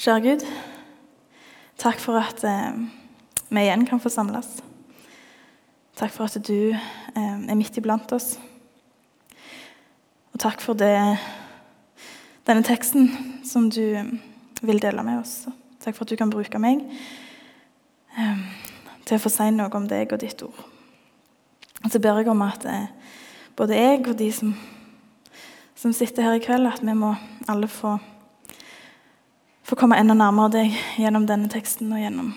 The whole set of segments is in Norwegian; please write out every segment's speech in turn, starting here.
Kjære Gud, takk for at eh, vi igjen kan få samles. Takk for at du eh, er midt iblant oss. Og takk for det, denne teksten som du eh, vil dele med oss. Takk for at du kan bruke meg eh, til å få si noe om deg og ditt ord. Og så ber jeg om at eh, både jeg og de som, som sitter her i kveld, at vi må alle få få komme enda nærmere deg gjennom denne teksten og gjennom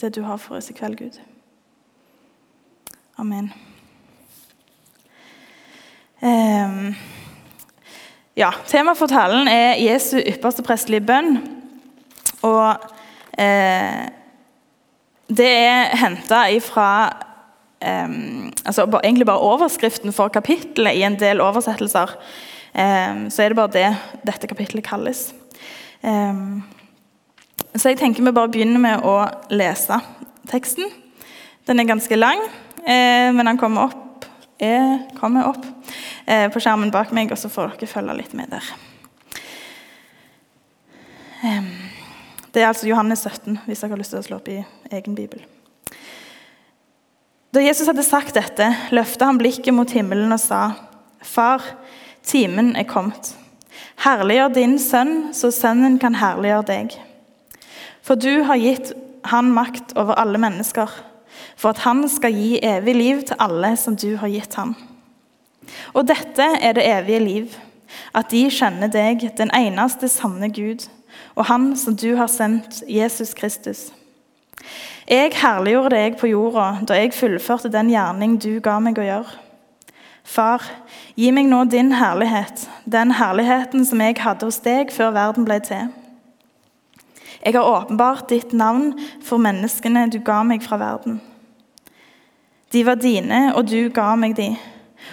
det du har for oss i kveld, Gud. Amen. Um, ja, Temaet for talen er Jesu ypperste prestelige bønn. Og eh, det er henta ifra eh, altså Egentlig bare overskriften for kapittelet i en del oversettelser. Eh, så er det bare det dette kapittelet kalles. Um, så jeg tenker vi bare begynner med å lese teksten. Den er ganske lang, eh, men den kommer opp, er, kommer opp eh, på skjermen bak meg, og så får dere følge litt med der. Um, det er altså Johannes 17, hvis dere har lyst til å slå opp i egen bibel. Da Jesus hadde sagt dette, løftet han blikket mot himmelen og sa, Far, timen er kommet. Herliggjør din sønn, så sønnen kan herliggjøre deg. For du har gitt han makt over alle mennesker, for at han skal gi evig liv til alle som du har gitt ham. Og dette er det evige liv, at de kjenner deg, den eneste sanne Gud, og Han som du har sendt, Jesus Kristus. Jeg herliggjorde deg på jorda da jeg fullførte den gjerning du ga meg å gjøre. Far, gi meg nå din herlighet, den herligheten som jeg hadde hos deg før verden ble til. Jeg har åpenbart ditt navn for menneskene du ga meg fra verden. De var dine, og du ga meg de,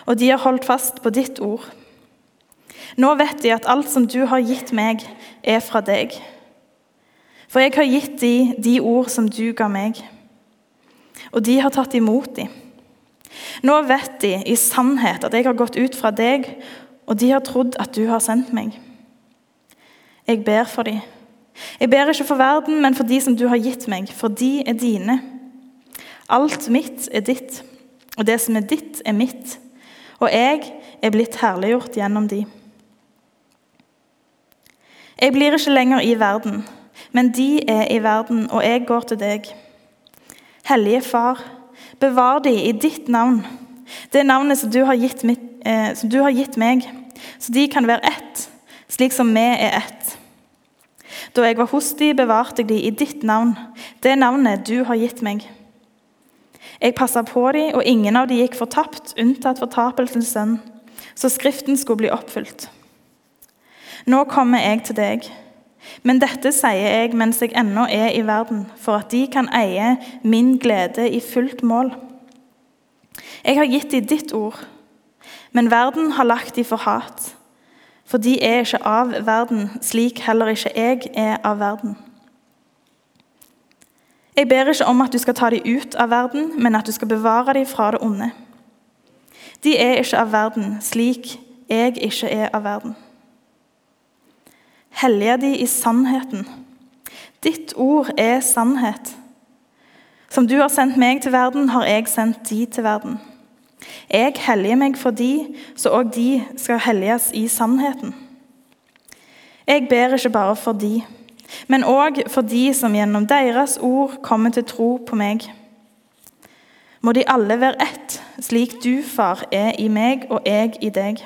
og de har holdt fast på ditt ord. Nå vet de at alt som du har gitt meg, er fra deg. For jeg har gitt de de ord som du ga meg, og de har tatt imot dem. Nå vet de i sannhet at jeg har gått ut fra deg, og de har trodd at du har sendt meg. Jeg ber for dem. Jeg ber ikke for verden, men for de som du har gitt meg, for de er dine. Alt mitt er ditt, og det som er ditt, er mitt, og jeg er blitt herliggjort gjennom de. Jeg blir ikke lenger i verden, men de er i verden, og jeg går til deg. Hellige Far, Bevar de i ditt navn, det navnet som du, mitt, eh, som du har gitt meg, så de kan være ett, slik som vi er ett. Da jeg var hos de, bevarte jeg de i ditt navn, det navnet du har gitt meg. Jeg passa på de, og ingen av de gikk fortapt, unntatt fortapelsens sønn, så Skriften skulle bli oppfylt. Nå kommer jeg til deg. Men dette sier jeg mens jeg ennå er i verden, for at de kan eie min glede i fullt mål. Jeg har gitt dem ditt ord, men verden har lagt dem for hat. For de er ikke av verden, slik heller ikke jeg er av verden. Jeg ber ikke om at du skal ta dem ut av verden, men at du skal bevare dem fra det onde. De er ikke av verden, slik jeg ikke er av verden. Hellige de i sannheten. Ditt ord er sannhet. Som du har sendt meg til verden, har jeg sendt de til verden. Jeg helliger meg for de, så òg de skal helliges i sannheten. Jeg ber ikke bare for de, men òg for de som gjennom deres ord kommer til tro på meg. Må de alle være ett, slik du, far, er i meg og jeg i deg.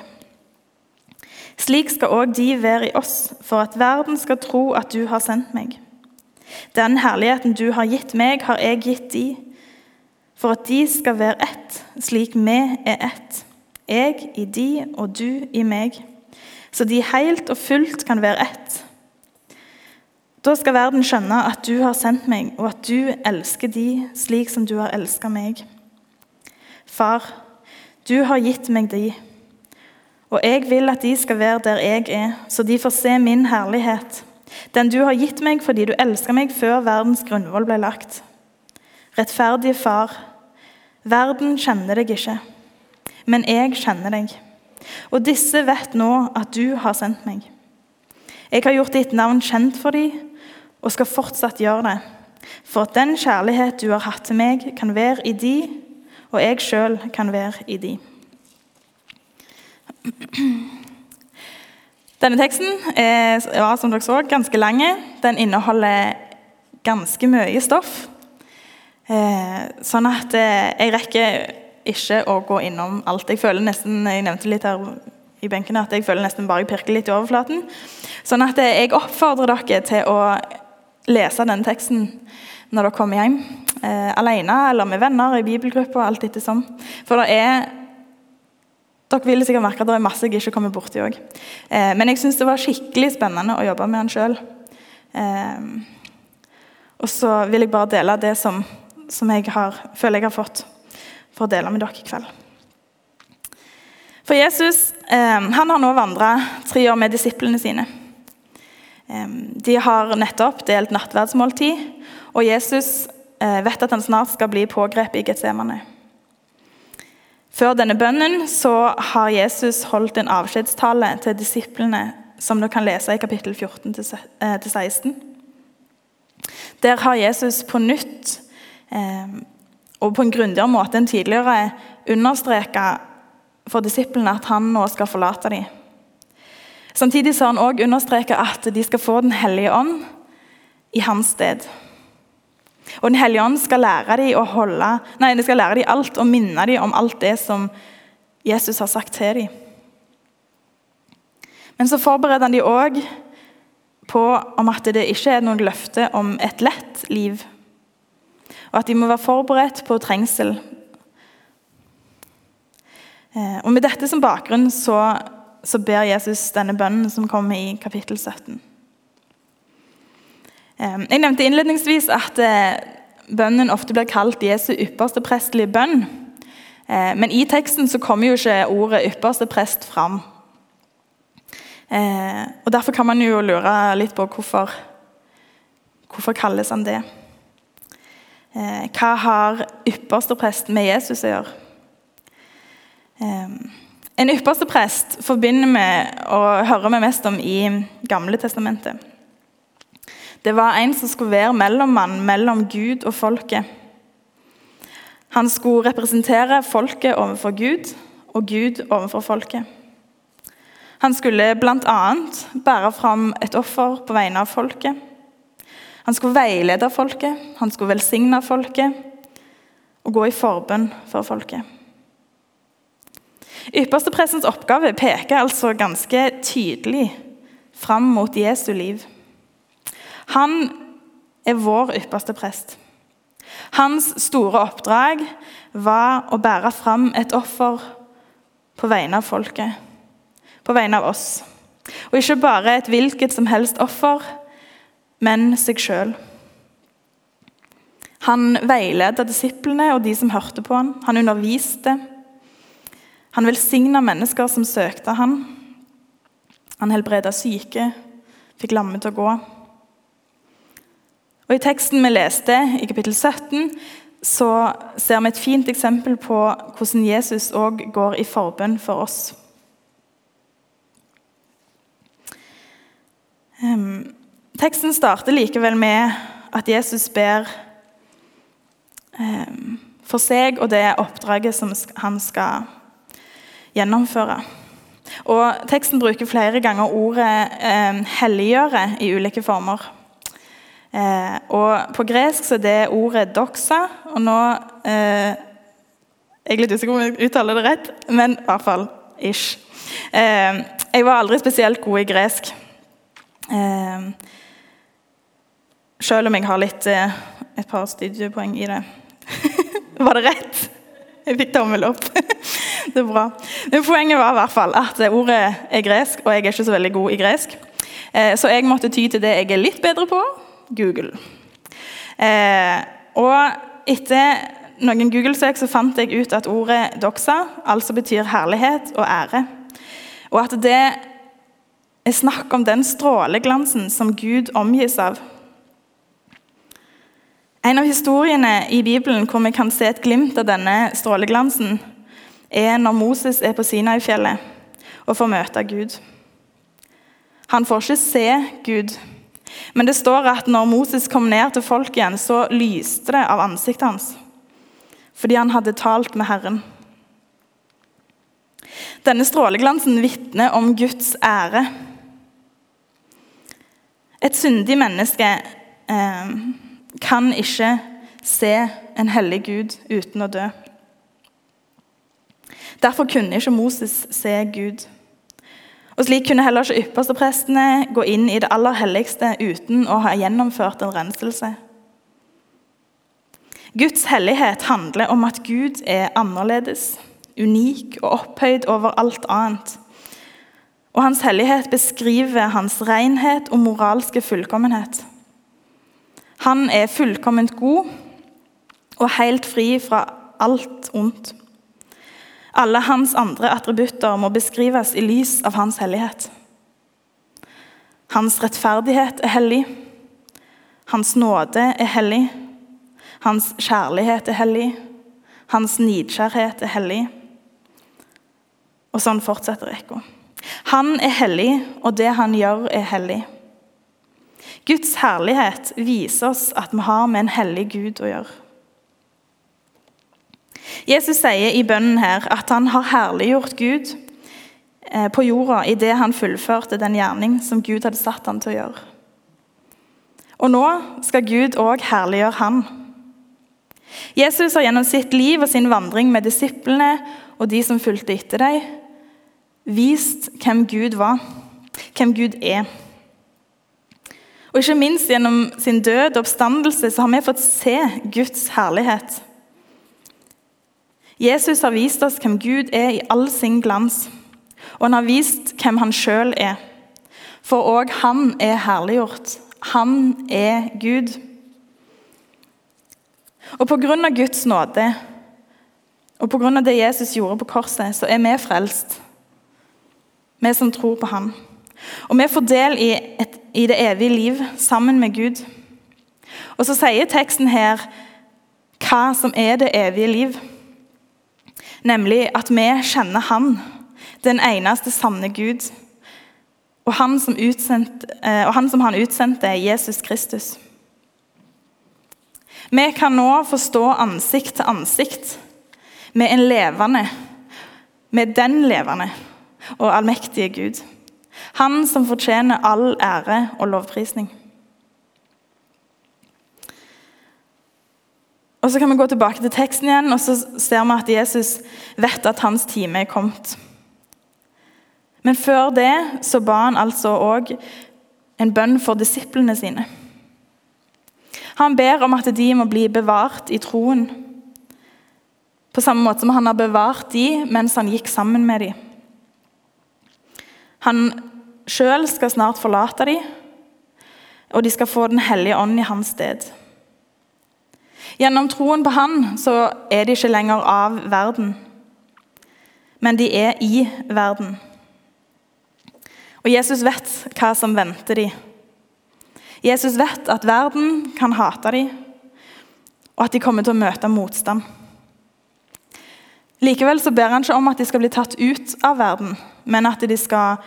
Slik skal òg de være i oss, for at verden skal tro at du har sendt meg. Den herligheten du har gitt meg, har jeg gitt de, for at de skal være ett, slik vi er ett. Jeg i de og du i meg, så de helt og fullt kan være ett. Da skal verden skjønne at du har sendt meg, og at du elsker de slik som du har elsket meg. Far, du har gitt meg de og jeg vil at de skal være der jeg er, så de får se min herlighet, den du har gitt meg fordi du elsker meg før verdens grunnvoll ble lagt. Rettferdige Far, verden kjenner deg ikke, men jeg kjenner deg. Og disse vet nå at du har sendt meg. Jeg har gjort ditt navn kjent for dem og skal fortsatt gjøre det, for at den kjærlighet du har hatt til meg, kan være i de, og jeg sjøl kan være i de. Denne teksten er ja, som dere så, ganske lang. Den inneholder ganske mye stoff. Eh, sånn at eh, jeg rekker ikke å gå innom alt. Jeg føler nesten, jeg nevnte litt her i benken at jeg føler nesten bare jeg pirker litt i overflaten. Sånn at eh, jeg oppfordrer dere til å lese denne teksten når dere kommer hjem. Alene eller med venner i bibelgruppa, alt etter. For det er dere vil sikkert merke at det er masse jeg ikke kommer borti òg. Eh, men jeg syns det var skikkelig spennende å jobbe med den sjøl. Eh, og så vil jeg bare dele det som, som jeg har, føler jeg har fått for å dele med dere i kveld. For Jesus eh, han har nå vandra tre år med disiplene sine. Eh, de har nettopp delt nattverdsmåltid, og Jesus eh, vet at han snart skal bli pågrepet i Getsemane. Før denne bønnen så har Jesus holdt en avskjedstale til disiplene, som du kan lese i kapittel 14-16. Der har Jesus på nytt eh, og på en grundigere måte enn tidligere understreka for disiplene at han nå skal forlate dem. Samtidig har han også understreka at de skal få Den hellige ånd i hans sted. Og Den hellige ånd skal lære dem holde, nei, skal lære dem alt og minne dem om alt det som Jesus har sagt til dem. Men så forbereder han dem òg på om at det ikke er noe løfte om et lett liv. Og at de må være forberedt på trengsel. Eh, og Med dette som bakgrunn så, så ber Jesus denne bønnen som kommer i kapittel 17. Jeg nevnte innledningsvis at eh, bønnen ofte blir kalt Jesu ypperste prestelige bønn. Eh, men i teksten så kommer jo ikke ordet 'ypperste prest' fram. Eh, og Derfor kan man jo lure litt på hvorfor, hvorfor kalles han det. Hva har ypperste prest med Jesus å gjøre? En ypperste prest forbinder vi og hører vi mest om i Gamle testamentet. Det var en som skulle være mellommann mellom Gud og folket. Han skulle representere folket overfor Gud og Gud overfor folket. Han skulle bl.a. bære fram et offer på vegne av folket. Han skulle veilede folket, han skulle velsigne folket og gå i forbønn for folket. Yppersteprestens oppgave peker altså ganske tydelig fram mot Jesu liv. Han er vår ypperste prest. Hans store oppdrag var å bære fram et offer på vegne av folket, på vegne av oss. Og ikke bare et hvilket som helst offer, men seg sjøl. Han veiledet disiplene og de som hørte på ham. Han underviste. Han velsigna mennesker som søkte ham. Han helbreda syke, fikk lamme til å gå. Og I teksten vi leste, i kapittel 17, så ser vi et fint eksempel på hvordan Jesus òg går i forbønn for oss. Teksten starter likevel med at Jesus ber for seg og det oppdraget som han skal gjennomføre. Og Teksten bruker flere ganger ordet 'helliggjøre' i ulike former. Eh, og På gresk så er det ordet 'doxa'. og nå eh, Jeg er litt usikker om jeg uttaler det rett, men i hvert fall ish. Eh, jeg var aldri spesielt god i gresk. Eh, selv om jeg har litt, eh, et par studiepoeng i det. var det rett? Jeg fikk tommel opp. det er bra. Men Poenget var i hvert fall at ordet er gresk, og jeg er ikke så veldig god i gresk. Eh, så jeg måtte ty til det jeg er litt bedre på, Google. Eh, og etter noen Google-søk så fant jeg ut at ordet 'doxa' altså betyr herlighet og ære. Og at det er snakk om den stråleglansen som Gud omgis av. En av historiene i Bibelen hvor vi kan se et glimt av denne stråleglansen, er når Moses er på Sinai-fjellet og får møte Gud. Han får ikke se Gud. Men det står at når Moses kom ned til folket igjen, så lyste det av ansiktet hans. Fordi han hadde talt med Herren. Denne stråleglansen vitner om Guds ære. Et syndig menneske eh, kan ikke se en hellig Gud uten å dø. Derfor kunne ikke Moses se Gud. Og Slik kunne heller ikke yppersteprestene gå inn i det aller helligste uten å ha gjennomført en renselse. Guds hellighet handler om at Gud er annerledes, unik og opphøyd over alt annet. Og hans hellighet beskriver hans renhet og moralske fullkommenhet. Han er fullkomment god og helt fri fra alt ondt. Alle hans andre attributter må beskrives i lys av hans hellighet. Hans rettferdighet er hellig. Hans nåde er hellig. Hans kjærlighet er hellig. Hans nidkjærhet er hellig. Og sånn fortsetter Ekko. Han er hellig, og det han gjør, er hellig. Guds herlighet viser oss at vi har med en hellig Gud å gjøre. Jesus sier i bønnen her at han har herliggjort Gud eh, på jorda idet han fullførte den gjerning som Gud hadde satt han til å gjøre. Og nå skal Gud òg herliggjøre han. Jesus har gjennom sitt liv og sin vandring med disiplene og de som fulgte etter dem, vist hvem Gud var, hvem Gud er. Og ikke minst gjennom sin død og oppstandelse så har vi fått se Guds herlighet. Jesus har vist oss hvem Gud er i all sin glans, og han har vist hvem han sjøl er. For òg han er herliggjort. Han er Gud. Og av Guds nåde og av det Jesus gjorde på korset, så er vi frelst. Vi som tror på Han. Og vi får del i, et, i det evige liv sammen med Gud. Og så sier teksten her hva som er det evige liv. Nemlig at vi kjenner Han, den eneste sanne Gud, og Han som, utsendt, eh, og han, som han utsendte, Jesus Kristus. Vi kan nå forstå ansikt til ansikt med en levende, med den levende og allmektige Gud. Han som fortjener all ære og lovprisning. Og Så kan vi gå tilbake til teksten igjen, og så ser vi at Jesus vet at hans time er kommet. Men før det så ba han altså òg en bønn for disiplene sine. Han ber om at de må bli bevart i troen, på samme måte som han har bevart de mens han gikk sammen med de. Han sjøl skal snart forlate de, og de skal få Den hellige ånd i hans sted. Gjennom troen på Han så er de ikke lenger av verden, men de er i verden. Og Jesus vet hva som venter de. Jesus vet at verden kan hate dem, og at de kommer til å møte motstand. Likevel så ber han ikke om at de skal bli tatt ut av verden, men at de skal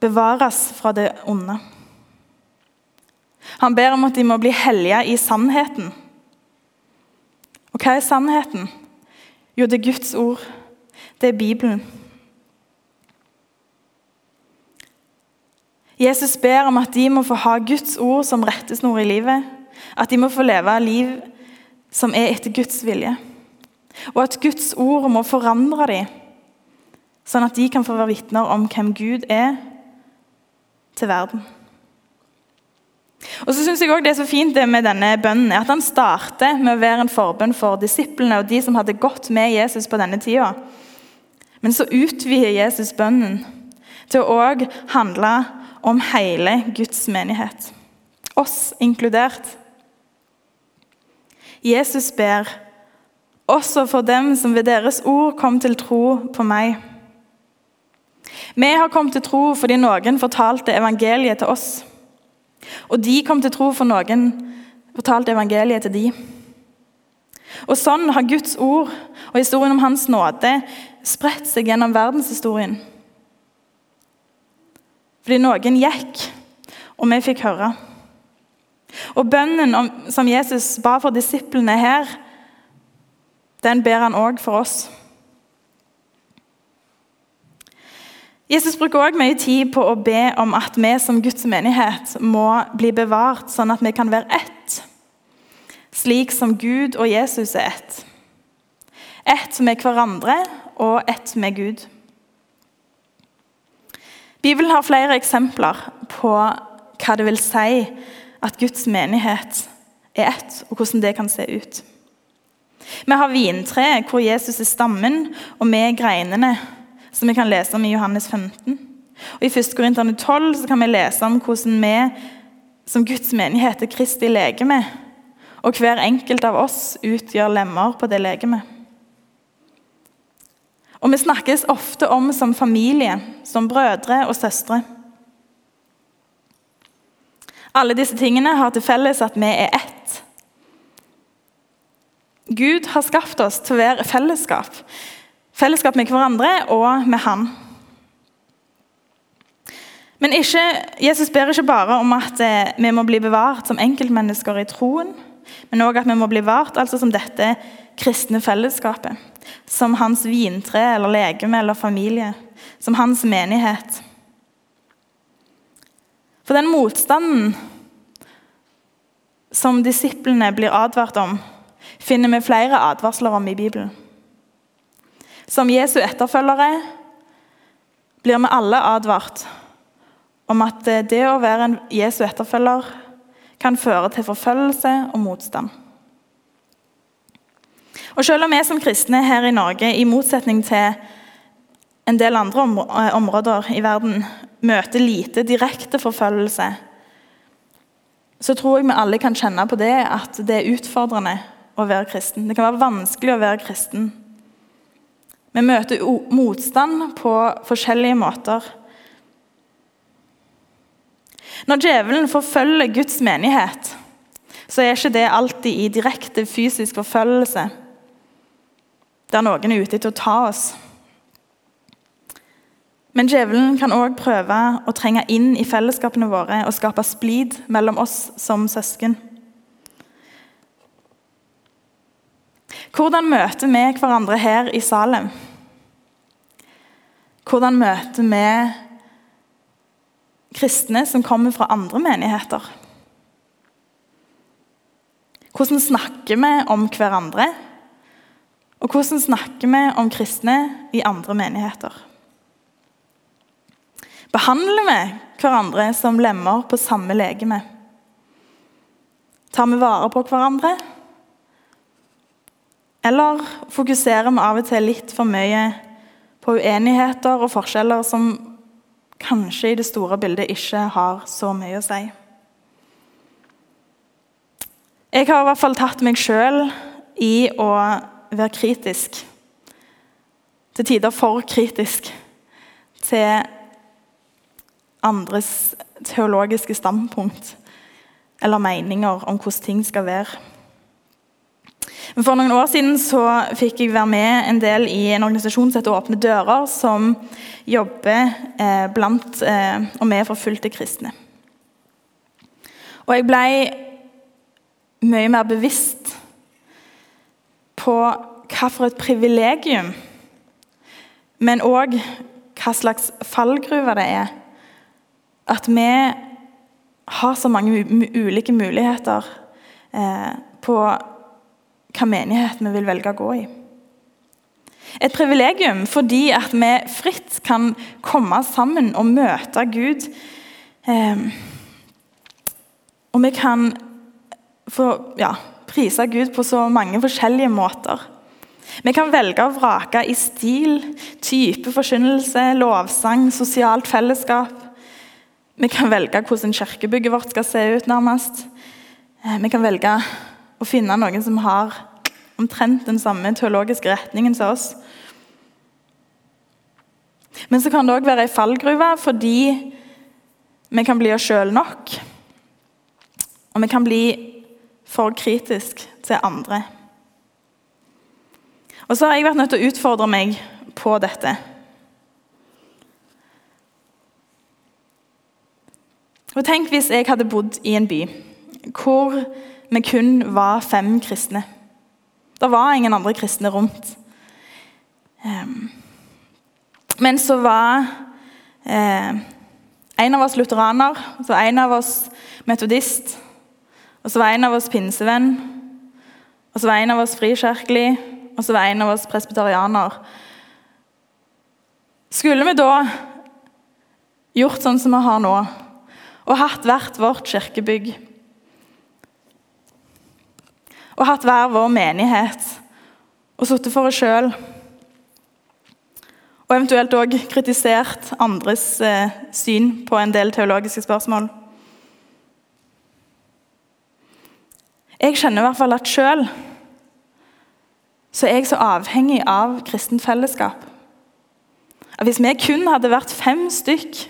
bevares fra det onde. Han ber om at de må bli hellige i sannheten. Og hva er sannheten? Jo, det er Guds ord. Det er Bibelen. Jesus ber om at de må få ha Guds ord som rettesnor i livet. At de må få leve liv som er etter Guds vilje. Og at Guds ord må forandre dem, sånn at de kan få være vitner om hvem Gud er til verden. Og så synes jeg også Det er så fint det med denne bønnen at han starter med å være en forbønn for disiplene og de som hadde gått med Jesus på denne tida. Men så utvider Jesus bønnen til å òg handle om hele Guds menighet. Oss inkludert. Jesus ber også for dem som ved deres ord kom til tro på meg. Vi har kommet til tro fordi noen fortalte evangeliet til oss. Og de kom til tro for noen fortalte evangeliet til de. Og Sånn har Guds ord og historien om Hans nåde spredt seg gjennom verdenshistorien. Fordi noen gikk, og vi fikk høre. Og bønnen som Jesus ba for disiplene her, den ber han òg for oss. Jesus bruker også mye tid på å be om at vi som Guds menighet må bli bevart, sånn at vi kan være ett, slik som Gud og Jesus er ett. Ett med hverandre og ett med Gud. Bibelen har flere eksempler på hva det vil si at Guds menighet er ett, og hvordan det kan se ut. Vi har vintreet hvor Jesus er stammen, og vi er greinene, som vi kan lese om i Johannes 15. Og I 1. Korinterne 12 kan vi lese om hvordan vi som Guds menighet er Kristi legeme, og hver enkelt av oss utgjør lemmer på det legemet. Og vi snakkes ofte om som familie, som brødre og søstre. Alle disse tingene har til felles at vi er ett. Gud har skapt oss til å være fellesskap. Fellesskap med hverandre og med Han. Men ikke, Jesus ber ikke bare om at eh, vi må bli bevart som enkeltmennesker i troen, men òg at vi må bli bevart altså som dette kristne fellesskapet. Som hans vintre eller legeme eller familie. Som hans menighet. For den motstanden som disiplene blir advart om, finner vi flere advarsler om i Bibelen. Som Jesu etterfølgere blir vi alle advart om at det å være en Jesu etterfølger kan føre til forfølgelse og motstand. Og Selv om vi som kristne her i Norge, i motsetning til en del andre eh, områder i verden, møter lite direkte forfølgelse, så tror jeg vi alle kan kjenne på det at det er utfordrende å være kristen. Det kan være vanskelig å være kristen. Vi møter motstand på forskjellige måter. Når djevelen forfølger Guds menighet, så er ikke det alltid i direkte fysisk forfølgelse der noen er ute etter å ta oss. Men djevelen kan òg prøve å trenge inn i fellesskapene våre og skape splid mellom oss som søsken. Hvordan møter vi hverandre her i Salem? Hvordan møter vi kristne som kommer fra andre menigheter? Hvordan snakker vi om hverandre? Og hvordan snakker vi om kristne i andre menigheter? Behandler vi hverandre som lemmer på samme legeme? Tar vi vare på hverandre? Eller fokuserer vi av og til litt for mye på uenigheter og forskjeller som kanskje i det store bildet ikke har så mye å si? Jeg har i hvert fall tatt meg sjøl i å være kritisk. Til tider for kritisk til andres teologiske standpunkt eller meninger om hvordan ting skal være. Men For noen år siden så fikk jeg være med en del i en organisasjon som heter Åpne dører, som jobber eh, blant eh, og med forfulgte kristne. Og jeg ble mye mer bevisst på hva for et privilegium, men òg hva slags fallgruve det er. At vi har så mange ulike muligheter eh, på hva menighet vi vil velge å gå i. Et privilegium fordi at vi fritt kan komme sammen og møte Gud. Eh, og vi kan få ja, prise Gud på så mange forskjellige måter. Vi kan velge å vrake i stil, type forkynnelse, lovsang, sosialt fellesskap. Vi kan velge hvordan kirkebygget vårt skal se ut, nærmest. Eh, vi kan velge å finne noen som har omtrent den samme teologiske retningen som oss. Men så kan det òg være ei fallgruve fordi vi kan bli oss sjøl nok. Og vi kan bli for kritisk til andre. Og så har jeg vært nødt til å utfordre meg på dette. Og Tenk hvis jeg hadde bodd i en by hvor vi kun var fem kristne. Det var ingen andre kristne rundt. Men så var eh, en av oss lutheraner, så var en av oss metodist, og så var en av oss pinsevenn, og så var en av oss frikirkelig, og så var en av oss presbyterianer. Skulle vi da gjort sånn som vi har nå, og hatt hvert vårt kirkebygg, og hatt hver vår menighet, og sittet for oss sjøl og eventuelt òg kritisert andres eh, syn på en del teologiske spørsmål. Jeg kjenner i hvert fall at sjøl så er jeg så avhengig av kristent fellesskap. At hvis vi kun hadde vært fem stykk,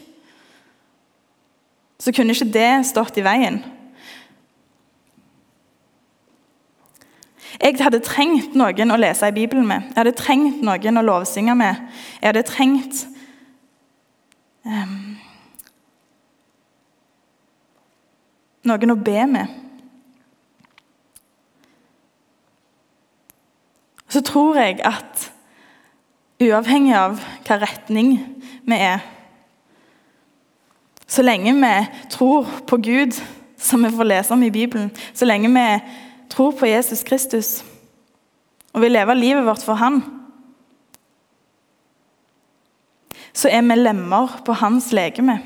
så kunne ikke det stått i veien. Jeg hadde trengt noen å lese i Bibelen med. Jeg hadde trengt noen å lovsynge med. Jeg hadde trengt um, noen å be med. Så tror jeg at uavhengig av hva retning vi er Så lenge vi tror på Gud, som vi får lese om i Bibelen, så lenge vi tror på Jesus Kristus og vil leve livet vårt for Han, så er vi lemmer på hans legeme.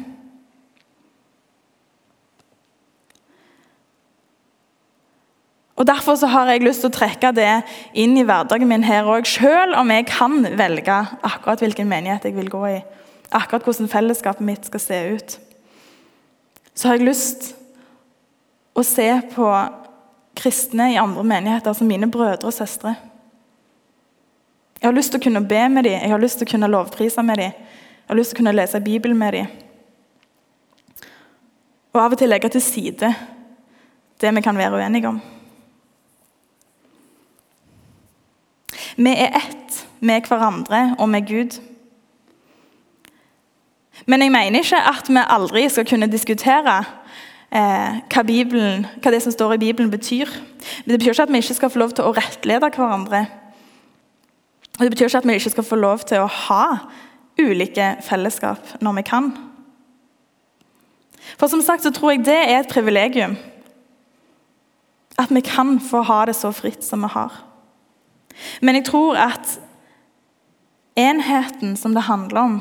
Og Derfor så har jeg lyst til å trekke det inn i hverdagen min her òg, selv om jeg kan velge akkurat hvilken menighet jeg vil gå i, akkurat hvordan fellesskapet mitt skal se ut. Så har jeg lyst å se på kristne i andre menigheter som mine brødre og søstre. Jeg har lyst til å kunne be med dem, jeg har lyst til å kunne lovprise med dem. Jeg har lyst til å kunne lese Bibelen med dem. Og av og til legge til side det vi kan være uenige om. Vi er ett med hverandre og med Gud. Men jeg mener ikke at vi aldri skal kunne diskutere eh, hva, Bibelen, hva, det som står i Bibelen, betyr. Men Det betyr ikke at vi ikke skal få lov til å rettlede hverandre. Og Det betyr ikke at vi ikke skal få lov til å ha ulike fellesskap når vi kan. For som sagt så tror jeg det er et privilegium. At vi kan få ha det så fritt som vi har. Men jeg tror at enheten som det handler om,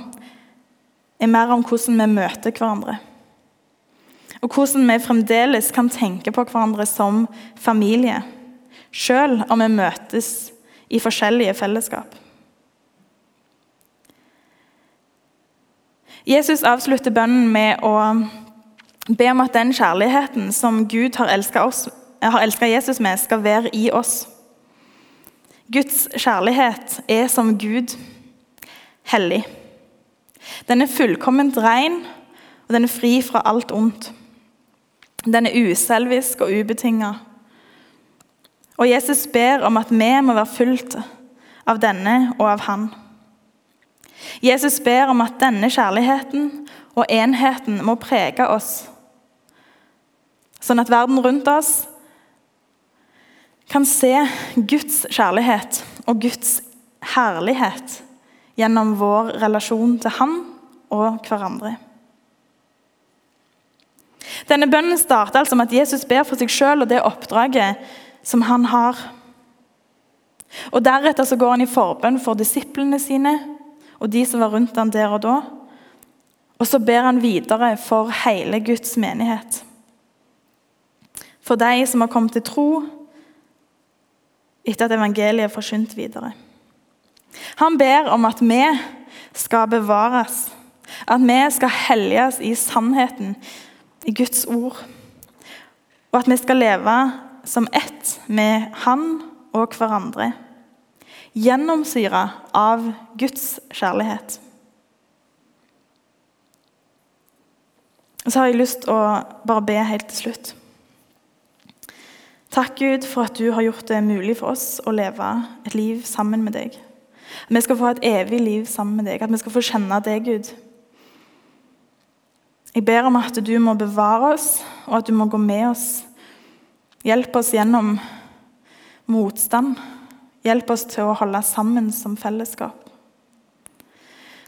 er mer om hvordan vi møter hverandre. Og hvordan vi fremdeles kan tenke på hverandre som familie, selv om vi møtes i forskjellige fellesskap. Jesus avslutter bønnen med å be om at den kjærligheten som Gud har elska Jesus med, skal være i oss. Guds kjærlighet er som Gud hellig. Den er fullkomment ren, og den er fri fra alt ondt. Den er uselvisk og ubetinga. Og Jesus ber om at vi må være fulgt av denne og av Han. Jesus ber om at denne kjærligheten og enheten må prege oss, sånn at verden rundt oss kan se Guds kjærlighet og Guds herlighet gjennom vår relasjon til Han og hverandre. Denne bønnen starter altså med at Jesus ber for seg sjøl og det oppdraget som han har. Og Deretter så går han i forbønn for disiplene sine og de som var rundt ham der og da. Og så ber han videre for hele Guds menighet. For de som har kommet til tro etter at evangeliet er forsynt videre. Han ber om at vi skal bevares, at vi skal helliges i sannheten i Guds ord. Og at vi skal leve som ett med Han og hverandre. Gjennomsyra av Guds kjærlighet. Og så har jeg lyst til å bare be helt til slutt. Takk, Gud, for at du har gjort det mulig for oss å leve et liv sammen med deg. At vi skal få et evig liv sammen med deg, at vi skal få kjenne deg, Gud. Jeg ber om at du må bevare oss, og at du må gå med oss. Hjelp oss gjennom motstand. Hjelp oss til å holde sammen som fellesskap.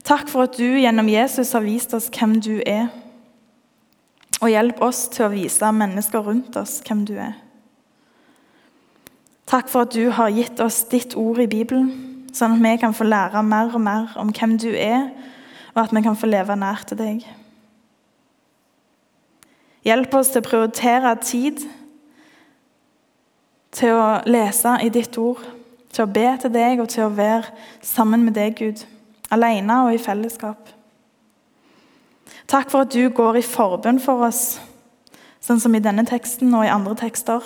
Takk for at du gjennom Jesus har vist oss hvem du er. Og hjelp oss til å vise mennesker rundt oss hvem du er. Takk for at du har gitt oss ditt ord i Bibelen, sånn at vi kan få lære mer og mer om hvem du er, og at vi kan få leve nær til deg. Hjelp oss til å prioritere tid til å lese i ditt ord, til å be til deg og til å være sammen med deg, Gud, alene og i fellesskap. Takk for at du går i forbønn for oss, sånn som i denne teksten og i andre tekster.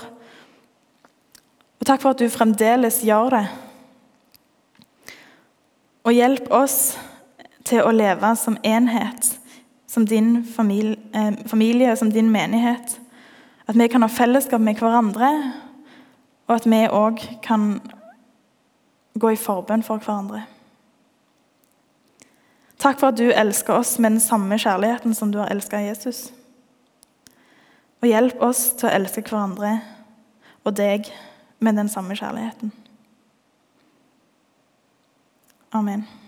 Og takk for at du fremdeles gjør det. Og hjelp oss til å leve som enhet, som din familie, eh, familie som din menighet. At vi kan ha fellesskap med hverandre, og at vi òg kan gå i forbønn for hverandre. Takk for at du elsker oss med den samme kjærligheten som du har elsket Jesus. Og hjelp oss til å elske hverandre og deg med den samme kjærligheten. Amen.